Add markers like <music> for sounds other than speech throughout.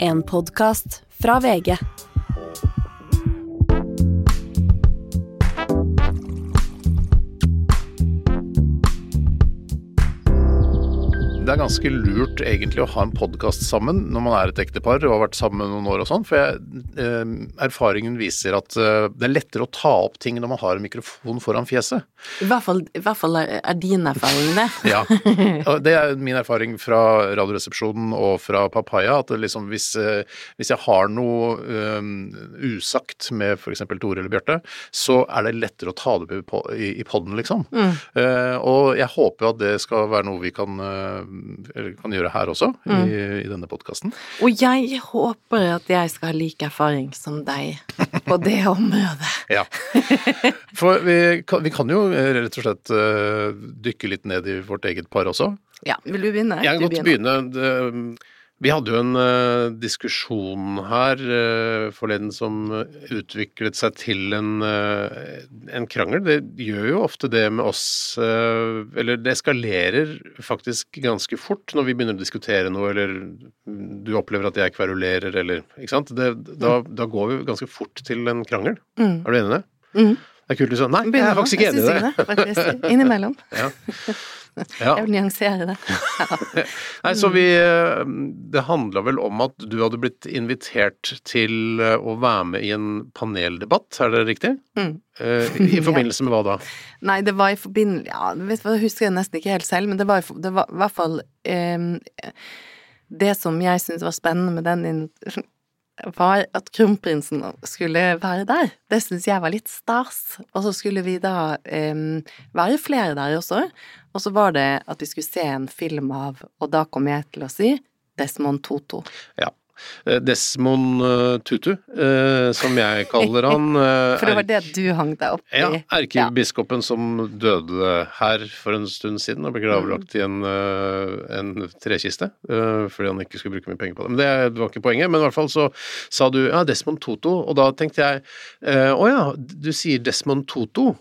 En podkast fra VG. Det er ganske lurt egentlig å ha en podkast sammen når man er et ektepar og har vært sammen noen år og sånn, for jeg, eh, erfaringen viser at eh, det er lettere å ta opp ting når man har en mikrofon foran fjeset. I hvert fall, i hvert fall er, er din erfaring det. <laughs> Ja. <laughs> Det er min erfaring fra Radioresepsjonen og fra Papaya, at liksom hvis, eh, hvis jeg har noe um, usagt med f.eks. Tore eller Bjarte, så er det lettere å ta det opp i, i poden, liksom. Mm. Uh, og jeg håper at det skal være noe vi kan uh, eller kan gjøre her også, mm. i, i, denne podkasten. Og jeg håper at jeg skal ha like erfaring som deg på det <laughs> området. ja. For vi kan, vi kan, jo rett og slett uh, dykke litt ned i vårt eget par også. Ja, vil du begynne? Jeg kan godt begynne. Vi hadde jo en uh, diskusjon her uh, forleden som utviklet seg til en, uh, en, krangel. Det gjør jo ofte det med oss Eller det eskalerer faktisk ganske fort når vi begynner å diskutere noe, eller du opplever at jeg kverulerer, eller Ikke sant. Det, da, da, går vi ganske fort til en krangel. Mm. Er du enig i det? Mm. Det er kult du sa. nei, jeg er faktisk ikke enig i det. det Innimellom. <laughs> ja. Ja. Jeg vil nyansere det. <laughs> Ja. Nei, så vi eh, Det handla vel om at du hadde blitt invitert til eh, å være med i en paneldebatt, er det riktig? Mm. Eh, I <laughs> forbindelse med hva da? Nei, det var i forbindelse Ja, vet du jeg husker jeg nesten ikke helt selv, men det var, det var i hvert fall um, Det som jeg syntes var spennende med den var at kronprinsen skulle være der. Det syns jeg var litt stas. Og så skulle vi da um, være flere der også. Og så var det at vi skulle se en film av, og da kom jeg til å si Desmond Toto. Ja. Eh, Desmond uh, Tutu, uh, som jeg kaller han. <laughs> For det var det du hang deg opp i? Ja. Erkebiskopen som døde her for en stund siden og ble gravlagt i en, en trekiste fordi han ikke skulle bruke mye penger på det. Men det, det, var ikke poenget. Men i hvert fall så sa du ja, Desmond Toto, og da tenkte jeg å ja, du sier Desmond Toto.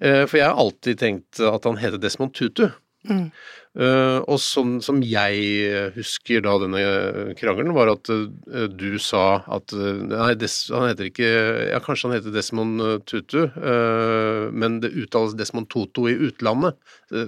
For jeg har alltid tenkt at han heter Desmond Tutu. Mm. Uh, og sånn som jeg husker da denne krangelen, var at du sa at Nei, Des, han heter ikke Ja, kanskje han heter Desmond Tutu, men det uttales Desmond Toto i utlandet,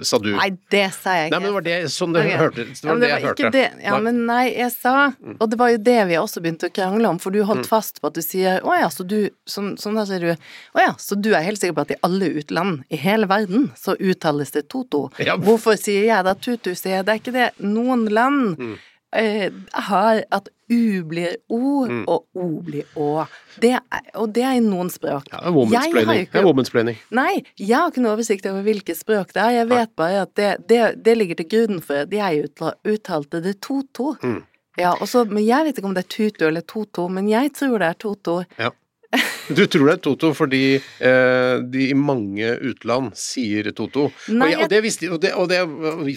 sa du. Nei, det sa jeg ikke. Nei, men det var det sånn det okay. <laughs> hørte, det var ja, det, det jeg hørte. Det. Ja, nei. men nei, jeg sa mm. Og det var jo det vi også begynte å krangle om, for du holdt mm. fast på at du sier Å ja, så du Sånn, sånn der sier du Å ja, så du er helt sikker på at i alle utland i hele verden så uttales det Toto. Ja. Hvorfor sier jeg det? At tutustedet, det er ikke det. Noen land mm. eh, har at U blir O, mm. og O blir Å. Det er, og det er i noen språk. Ja, womansplaining. Nei, jeg har ikke noe oversikt over hvilke språk det er. Jeg vet bare at det, det, det ligger til grunn for at jeg uttalte det to-to. Mm. Ja, også, men Jeg vet ikke om det er tutu eller toto, men jeg tror det er toto. Ja. <laughs> Du tror det er Toto fordi eh, de i mange utland sier Toto. Nei, og, jeg, og det visste og det, og det,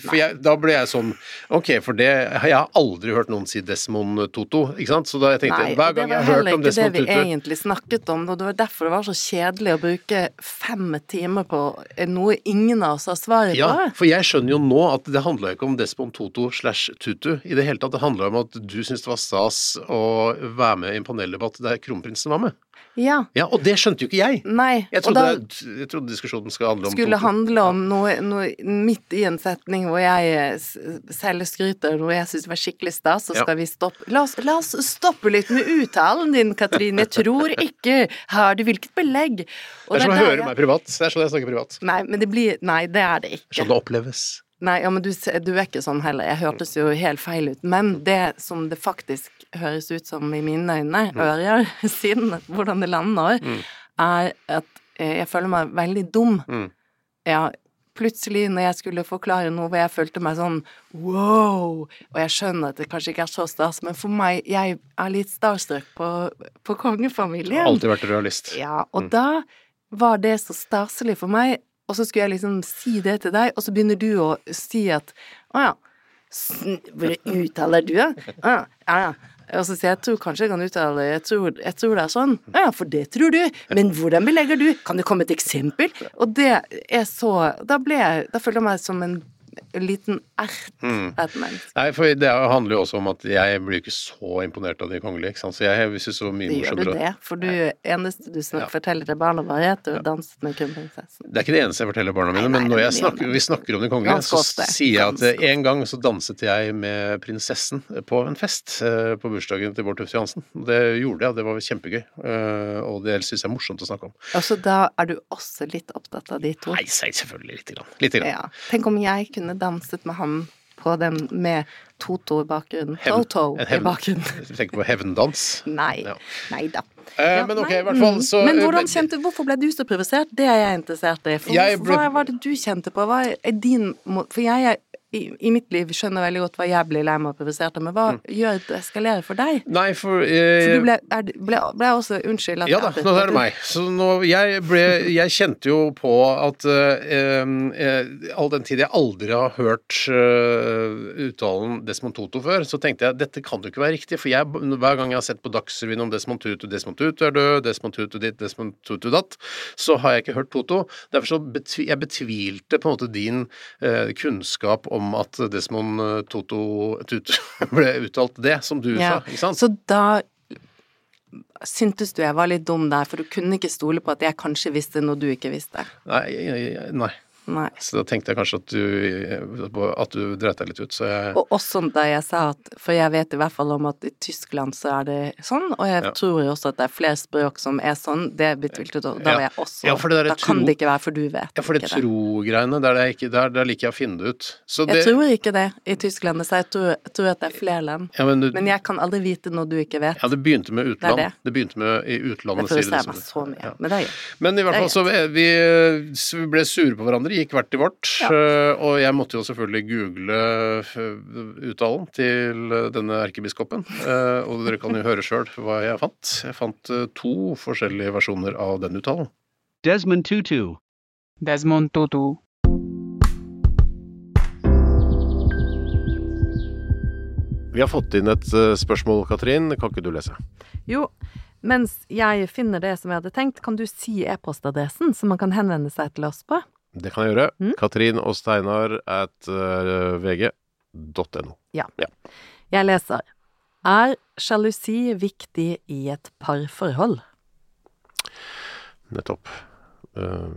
For jeg, da ble jeg sånn Ok, for det Jeg har aldri hørt noen si Desmond Toto, ikke sant? Så da jeg tenkte nei, hver gang jeg har hørt om Desmond Toto Det var heller ikke det vi egentlig snakket om, og det var derfor det var så kjedelig å bruke fem timer på noe ingen av oss har svaret ja, på. Ja, for jeg skjønner jo nå at det handla ikke om Desmond Toto slash Tutu i det hele tatt. Det handla om at du syntes det var stas å være med i en paneldebatt der kronprinsen var med. Ja. ja. Og det skjønte jo ikke jeg. Nei. Jeg trodde, da, jeg trodde diskusjonen skulle handle om Skulle handle om noe, noe, midt i en setning hvor jeg eh, selv skryter noe jeg syns var skikkelig stas, så skal vi stoppe la oss, la oss, stoppe litt med uttalen din, Katrine. Jeg tror ikke Har du hvilket belegg? Og det er som å høre jeg... meg privat. Det er sånn jeg snakker privat. Nei, men det blir Nei, det er det ikke. Sånn det oppleves. Nei, ja, men du, du, er ikke sånn heller. Jeg hørtes jo helt feil ut. Men det som det faktisk høres ut som i mine øyne, ører, Ørjar, <laughs> siden hvordan det lander, mm. er at jeg føler meg veldig dum. Mm. Ja, plutselig når jeg skulle forklare noe hvor jeg følte meg sånn wow, og jeg skjønner at det kanskje ikke er så stas, men for meg, jeg er litt starstruck på, på kongefamilien. Alltid vært realist. Ja, og mm. da var det så staselig for meg og så skulle jeg liksom si det til deg, og så begynner du å si at å ja, hvordan uttaler du det? Ja, ja, ja. Og så sier jeg tror kanskje jeg kan uttale jeg jeg tror det er sånn. Ja, for det tror du. Men hvordan belegger du? Kan det komme et eksempel? Og det er så Da ble jeg Da føler jeg meg som en liten ert Mm. et menneske. Nei, for det handler jo også om at jeg blir ikke så imponert av de kongelige, ikke sant. Så jeg syns var mye morsommere gjør du det, for du eneste du snakker, Ja. forteller til barna våre, er at du har danset med kronprinsessen. Det er ikke det eneste jeg forteller barna mine, Nei, nei, men når er jeg snakker, vi snakker om de kongelige, så sier jeg at en gang så danset jeg med prinsessen på en fest eh, på bursdagen til Bård Tufte Johansen. Det gjorde jeg, og det var kjempegøy. Eh, Og det syns jeg er morsomt å snakke om. Og så da er du også litt opptatt av de to. Nei, selvfølgelig lite grann. Litt grann. Ja. Tenk om jeg kunne danset med ham på den med Toto i bakgrunnen. Toto i bakgrunnen. Du tenker på hevndans? Nei. Ja. Nei da. Eh, Ja, men ok, i hvert fall mm. så Men eh, hvordan kjente Hvorfor ble du så provosert? Det er jeg interessert i. For Jeg ble- Hva var det du kjente på? Hva er din For jeg er i, i mitt liv skjønner veldig godt hva jeg blir lei meg og provosert av, men hva gjør det eskalerer for deg? Nei, for, For eh, du ble, er, ble, ble også Unnskyld at Ja da, nå er det meg. Så nå, jeg, ble, jeg kjente jo på at eh, eh, all den tid jeg aldri har hørt eh, uttalen Desmond Toto før, så tenkte jeg dette kan jo ikke være riktig. For jeg, hver gang jeg har sett på Dagsrevyen om Desmond Tutu, Desmond Tutu er død, Desmond Tutu ditt, Desmond Tutu datt, så har jeg ikke hørt Toto. Derfor så betvi, jeg betvilte på en måte din eh, kunnskap om at Desmond eh, Tutu, Tutu <laughs> ble uttalt det, som du Ja. sa. Ikke sant? Så da syntes du jeg var litt dum der, for du kunne ikke stole på at jeg kanskje visste noe du ikke visste. Nei, nei, nei. Så da tenkte jeg kanskje at du, at du dreit deg litt ut, så jeg Og også da jeg sa at For jeg vet i hvert fall om at i Tyskland så er det sånn, og jeg Ja. tror jo også at det er flere språk som er sånn. Det betvilte du. Da var jeg også Ja, Da tro... Kan det ikke være, for du vet Ja, for det ikke det. tro-greiene, der, er der, der liker jeg å finne det ut. Så det, Jeg tror ikke det i Tyskland, så jeg tror, tror at det er flere land. ja, men, du, Men jeg kan aldri vite noe du ikke vet. ja, det begynte med utland. Det, det. begynte med i Det utlandet, sier du. det. meg så mye. Ja. Men det er. Men i hvert er fall så vi, vi, vi ble sure på hverandre, gikk hvert i vårt. Ja. eh, Og jeg måtte jo selvfølgelig google eh, uttalen til eh, denne erkebiskopen. Og dere kan jo høre sjøl hva jeg fant. Jeg fant to forskjellige versjoner av den uttalen. Desmond Tutu. Desmond Tutu. Vi har fått inn et spørsmål, Katrin. Kan ikke du lese? Jo, mens jeg finner det som jeg hadde tenkt, kan du si e-postadressen som man kan henvende seg til oss på? Det kan jeg gjøre. Mm. Katrin og Steinar at uh, vg.no. Jeg leser Er sjalusi viktig i et parforhold? Nettopp. Uh,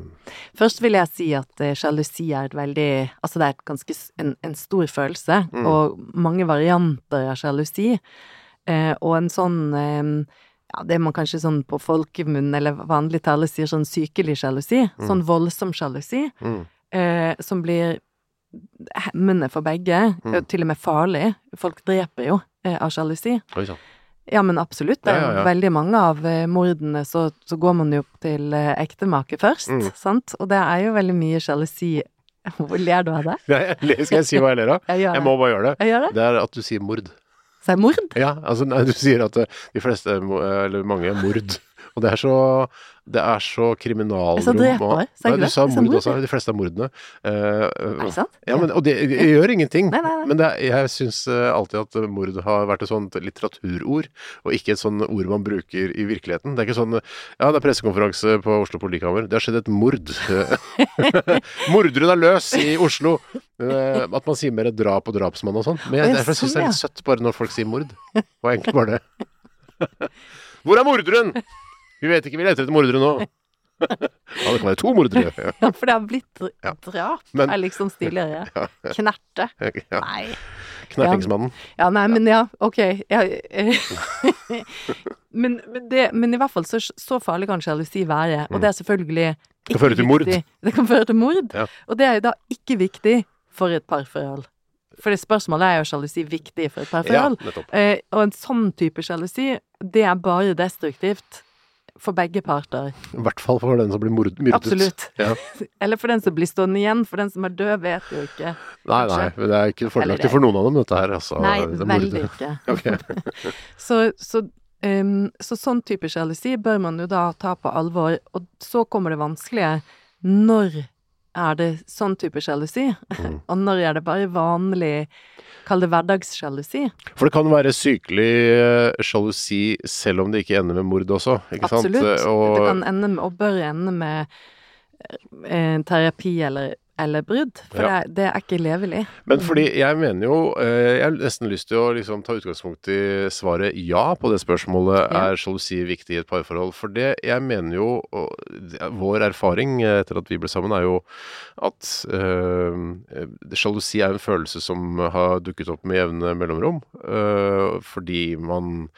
Først vil jeg si at eh, sjalusi er et veldig Altså, det er et ganske en, en stor følelse, Mm. og mange varianter av sjalusi. Uh, og en sånn eh, Ja, det man kanskje sånn på folkemunn eller vanlig tale sier sånn sykelig sjalusi. Sånn voldsom sjalusi. mm. eh, som blir hemmende for begge, Mm. eh, til og med farlig. Folk dreper jo eh, av sjalusi. Ja, men absolutt. Det er Ja, ja, ja. veldig mange av eh, mordene, så, så går man jo til eh, ektemake først, Mm. sant? Og det er jo veldig mye sjalusi. <laughs> Hvor ler du av det? Skal jeg si hva jeg ler av? <laughs> Jeg Jeg må bare gjøre det. Jeg gjør det. Det er at du sier mord. Så er mord? Ja, altså nei, du sier at eh, de fleste, er eller mange, er mord. Og det er så Det er så kriminalrom Jeg sa dreper, sa jeg Nei, ikke du det? sa mord også. De fleste av mordene. Uh, Er det sant? ja, men, og det, det gjør ingenting. Nei, nei, nei. Men det, jeg syns alltid at mord har vært et sånt litteraturord, og ikke et sånt ord man bruker i virkeligheten. Det er ikke sånn Ja, det er pressekonferanse på Oslo politikammer. Det har skjedd et mord. <laughs> Morderen er løs i Oslo. Uh, At man sier mer drap og drapsmann og sånn. Men jeg, jeg syns det er sånn, litt søtt bare når folk sier mord. Og egentlig bare det. Hvor er morderen? Vi vet ikke, vi leter etter mordere nå. <laughs> Ja, det kan være to mordere. Ja. <laughs> Ja, for det har blitt dr- Ja. drap, Men- er liksom stiligere. <laughs> Ja. Knerte. Ja. Nei. Knertingsmannen. Ja, nei, men ja, ok. Ja, eh, men, men, det, men i hvert fall så, så farlig kan sjalusi være, og det er selvfølgelig det kan føre til mord. viktig. Det kan føre til mord, Ja. og det er jo da ikke viktig for et parforhold. For det spørsmålet er jo sjalusi viktig for et Ja, parforhold. nettopp. Eh, og en sånn type sjalusi, det er bare destruktivt for begge parter. I hvert fall for den som blir myrdet. Absolutt. Ja. <laughs> Eller for den som blir stående igjen, for den som er død, vet jo ikke. Nei, nei, det er ikke fordelaktig for noen av dem, dette her. Altså, Nei, det veldig ikke. <laughs> Okay. <laughs> Så, så, um, så sånn type sjalusi bør man jo da ta på alvor, og så kommer det vanskelige. Når er det sånn type sjalusi? Mm. Og når er det bare vanlig, kall det hverdagssjalusi? For det kan være sykelig eh, sjalusi selv om det ikke ender med mord også, ikke Absolutt. sant? Og, Det kan ende med, og bør ende med eh, terapi eller eller brudd, for Ja. det, det er ikke levelig. Men fordi jeg mener jo eh, Jeg har nesten lyst til å liksom ta utgangspunkt i svaret ja på det spørsmålet. Ja. Er sjalusi viktig i et parforhold? For det jeg mener jo Vår erfaring eh, etter at vi ble sammen, er jo at sjalusi øh, er en følelse som har dukket opp med jevne mellomrom. Øh, fordi man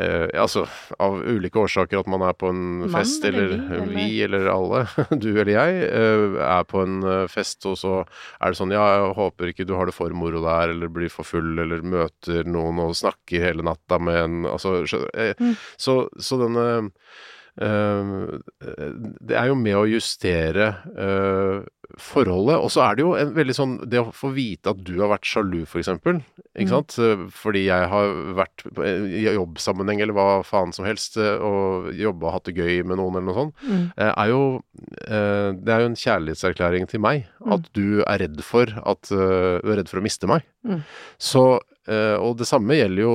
øh, Altså av ulike årsaker at man er på en Mann fest, eller eller vi, eller alle, <laughs> du eller jeg, eh, er på en eh, fest, og så er det sånn Ja, jeg håper ikke du har det for moro der, eller blir for full, eller møter noen og snakker hele natta med en Altså, eh, Mm. så, så denne Uh, det er jo med å justere eh, forholdet. Og så er det jo en veldig sånn Det å få vite at du har vært sjalu, for eksempel. Ikke Mm. sant? Eh, Fordi jeg har vært i jobbsammenheng eller hva faen som helst, eh, og jobba og hatt det gøy med noen eller noe sånt, Mm. eh, er jo eh, Det er jo en kjærlighetserklæring til meg. At du er redd for at eh, Du er redd for å miste meg. Mm. Så eh, Og det samme gjelder jo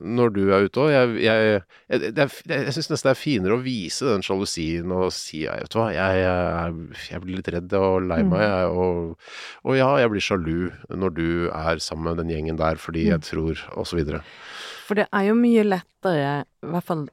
når du er ute òg. Jeg, jeg, jeg, er, jeg syns nesten det er finere å vise den sjalusien og si ja, vet du hva, jeg, jeg, jeg blir litt redd og lei Mm. meg, jeg, og, og ja, jeg blir sjalu når du er sammen med den gjengen der fordi jeg tror Og så videre. For det er jo mye lettere, i hvert fall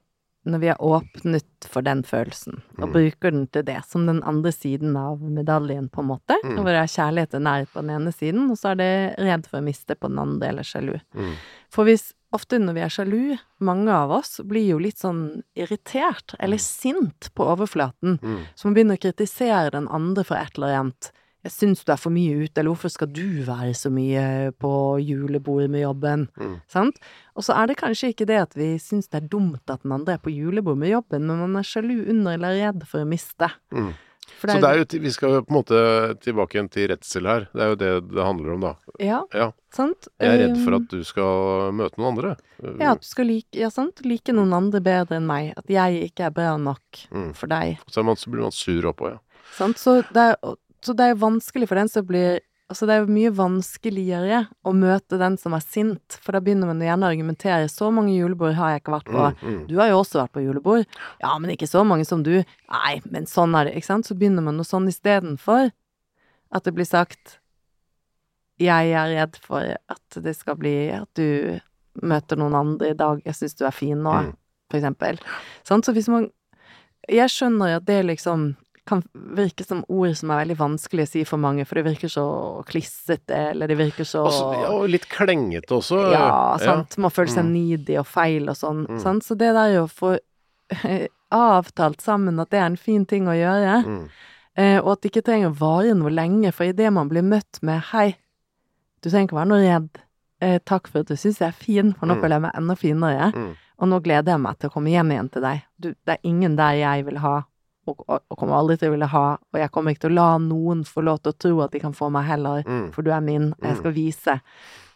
når vi har åpnet for den følelsen, og Mm. bruker den til det, som den andre siden av medaljen, på en måte. Mm. Hvor det er kjærlighet og nærhet på den ene siden, og så er det redd for å miste på den andre, eller sjalu. Mm. For hvis ofte når vi er sjalu, mange av oss blir jo litt sånn irritert, eller sint på overflaten, Mm. så man begynner å kritisere den andre for et eller annet. Jeg syns du er for mye ute, eller hvorfor skal du være så mye på julebordet med jobben? Mm. Sant? Og så er det kanskje ikke det at vi syns det er dumt at den andre er på julebord med jobben, men man er sjalu under eller redd for å miste. Mm. For Så det er jo, vi skal jo på en måte tilbake igjen til redsel her. Det er jo det det handler om, da. Ja, Ja. sant? Jeg er redd for Um, at du skal møte noen andre. Ja, at du skal like, ja, sant? like noen andre bedre enn meg. At jeg ikke er bra nok Mm. for deg. Så, man, så blir man sur oppå, ja. Sant? Så det er, så det er vanskelig for den som blir Altså det er jo mye vanskeligere å møte den som er sint, for da begynner man gjerne å argumentere 'så mange julebord har jeg ikke vært på', Mm, mm. du har jo også vært på julebord, ja, men ikke så mange som du, nei, men sånn er det, ikke sant, så begynner man noe sånn istedenfor at det blir sagt 'jeg er redd for at det skal bli at du møter noen andre i dag, jeg syns du er fin nå', Mm. for eksempel. Sånn, Så hvis man Jeg skjønner at det liksom kan virke som ord som er veldig vanskelig å si for mange, for det virker så klissete, eller det virker så Også, ja, og litt klengete også. ja, sant. Man føler seg Mm. needy og feil og sånn. Mm. Sant? Så det der å få avtalt sammen at det er en fin ting å gjøre, Mm. eh, og at det ikke trenger å vare noe lenge, for idet man blir møtt med 'hei, du trenger ikke være noe redd', eh, 'takk for at du syns jeg er fin', for nå Mm. føler jeg meg enda finere', Mm. og nå gleder jeg meg til å komme hjem igjen til deg. Du, det er ingen der jeg vil ha, og, og, og kommer aldri til å ville ha, og jeg kommer ikke til å la noen få lov til å tro at de kan få meg heller, Mm. for du er min, og jeg Mm. skal vise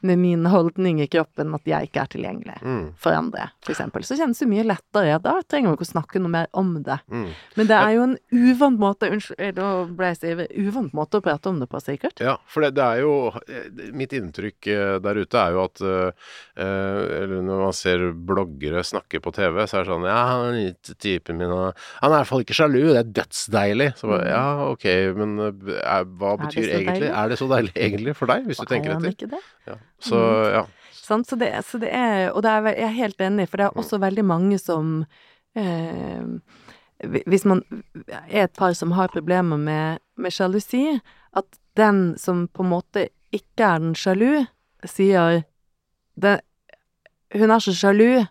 med min holdning i kroppen at jeg ikke er tilgjengelig Mm. for andre, eksempel. Så kjennes det mye lettere. Da trenger vi ikke å snakke noe mer om det. Mm. Men det er jo en uvant måte Unnskyld, eh, da ble jeg stiv. Uvant måte å prate om det på, sikkert. Ja, for det, det er jo eh, Mitt inntrykk eh, der ute er jo at eh, eh, Eller når man ser bloggere snakke på TV, så er det sånn Ja, han er litt typen min, og Han er i hvert fall ikke sjalu, det er dødsdeilig. Så bare, ja, ok, men eh, er, hva betyr Er egentlig deilig? Er det så deilig egentlig for deg, hvis du Og er tenker etter? ikke det? Ja. Så ja. Sant? Så, det, så det er Og det er, jeg er helt enig, for det er også veldig mange som eh, Hvis man er et par som har problemer med, med sjalusi, at den som på en måte ikke er den sjalu, sier det, Hun er så sjalu.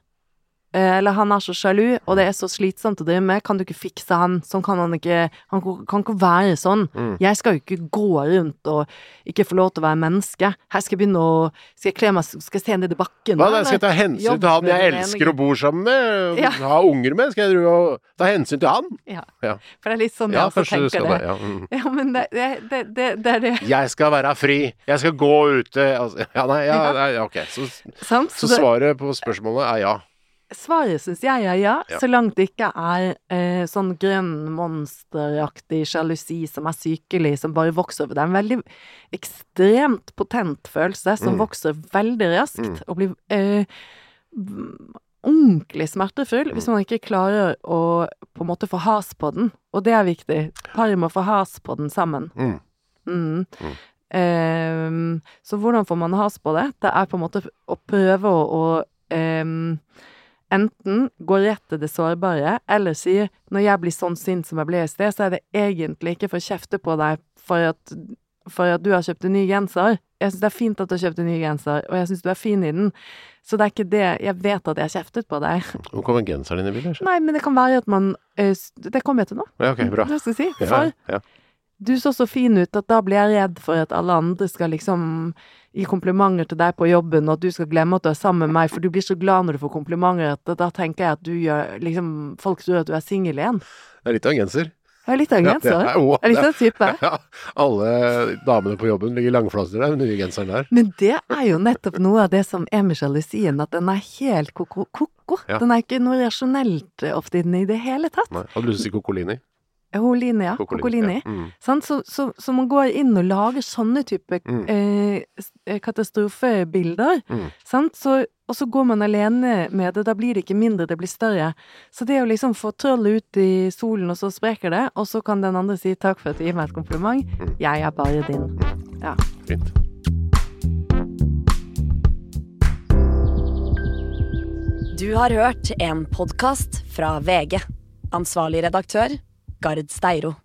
Eh, Eller han er så sjalu, og det er så slitsomt å drive med. Kan du ikke fikse han? Sånn kan han ikke Han kan ikke være sånn. Mm. Jeg skal jo ikke gå rundt og ikke få lov til å være menneske. Her skal jeg begynne å Skal jeg kle meg Skal jeg se ned i bakken? Hva, da? skal jeg ta hensyn til han jeg elsker å bor sammen med? Ja. Ha unger med? Skal jeg ta hensyn til han? Ja. Ja. For det er litt sånn jeg Ja, også tenker det. Ja. Mm. Ja, men det, det, det, det, det er det. Jeg skal være fri. Jeg skal gå ute. Altså, ja, nei, ja, nei, ok. Så, så, så svaret på spørsmålet er ja. Svaret syns jeg er ja, Ja. så langt det ikke er eh, sånn grønn monsteraktig sjalusi som er sykelig, som bare vokser over. Det er en veldig ekstremt potent følelse som Mm. vokser veldig raskt, Mm. og blir eh, ordentlig smertefull hvis man ikke klarer å på en måte få has på den. Og det er viktig. Paret må få has på den sammen. Mm. Mm. Ehm, så hvordan får man has på det? Det er på en måte å prøve å, å ehm, enten går rett til det sårbare, eller sier når jeg blir sånn sint som jeg ble i sted, så er det egentlig ikke for å kjefte på deg for at, for at du har kjøpt en ny genser. Jeg syns det er fint at du har kjøpt en ny genser, og jeg syns du er fin i den. Så det er ikke det Jeg vet at jeg har kjeftet på deg. Hvor kommer genseren din i bildet? Nei, men det kan være at man Det kommer jeg til nå. Ja, ok, bra. Hva skal jeg si? Ja, ja. Du så så fin ut at da blir jeg redd for at alle andre skal liksom gi komplimenter til deg på jobben, og at du skal glemme at du er sammen med meg, for du blir så glad når du får komplimenter at da tenker jeg at du gjør liksom Folk tror at du er singel igjen. Det er litt av en genser. Jeg er litt av en Ja, genser. det er- er litt av en type. <laughs> Ja, alle damene på jobben ligger langflaster der, den nye genseren der. Men det er jo nettopp noe av det som er med sjalusien, at den er helt koko. Ja. Den er ikke noe rasjonelt ofte i den i det hele tatt. Nei, hadde du lyst til å si Kokolini? Holine, ja. Kokolini. Mm. Så, så, så man går inn og lager sånne type Mm. eh, eh, katastrofebilder. Mm. Sant? Så, og så går man alene med det. Da blir det ikke mindre, det blir større. Så det å liksom få trollet ut i solen, og så spreker det, og så kan den andre si takk for at du gir meg et kompliment. Mm. Jeg er bare din. Ja. Fint. Du har hørt en podkast fra VG. Ansvarlig redaktør, Gard Steiro.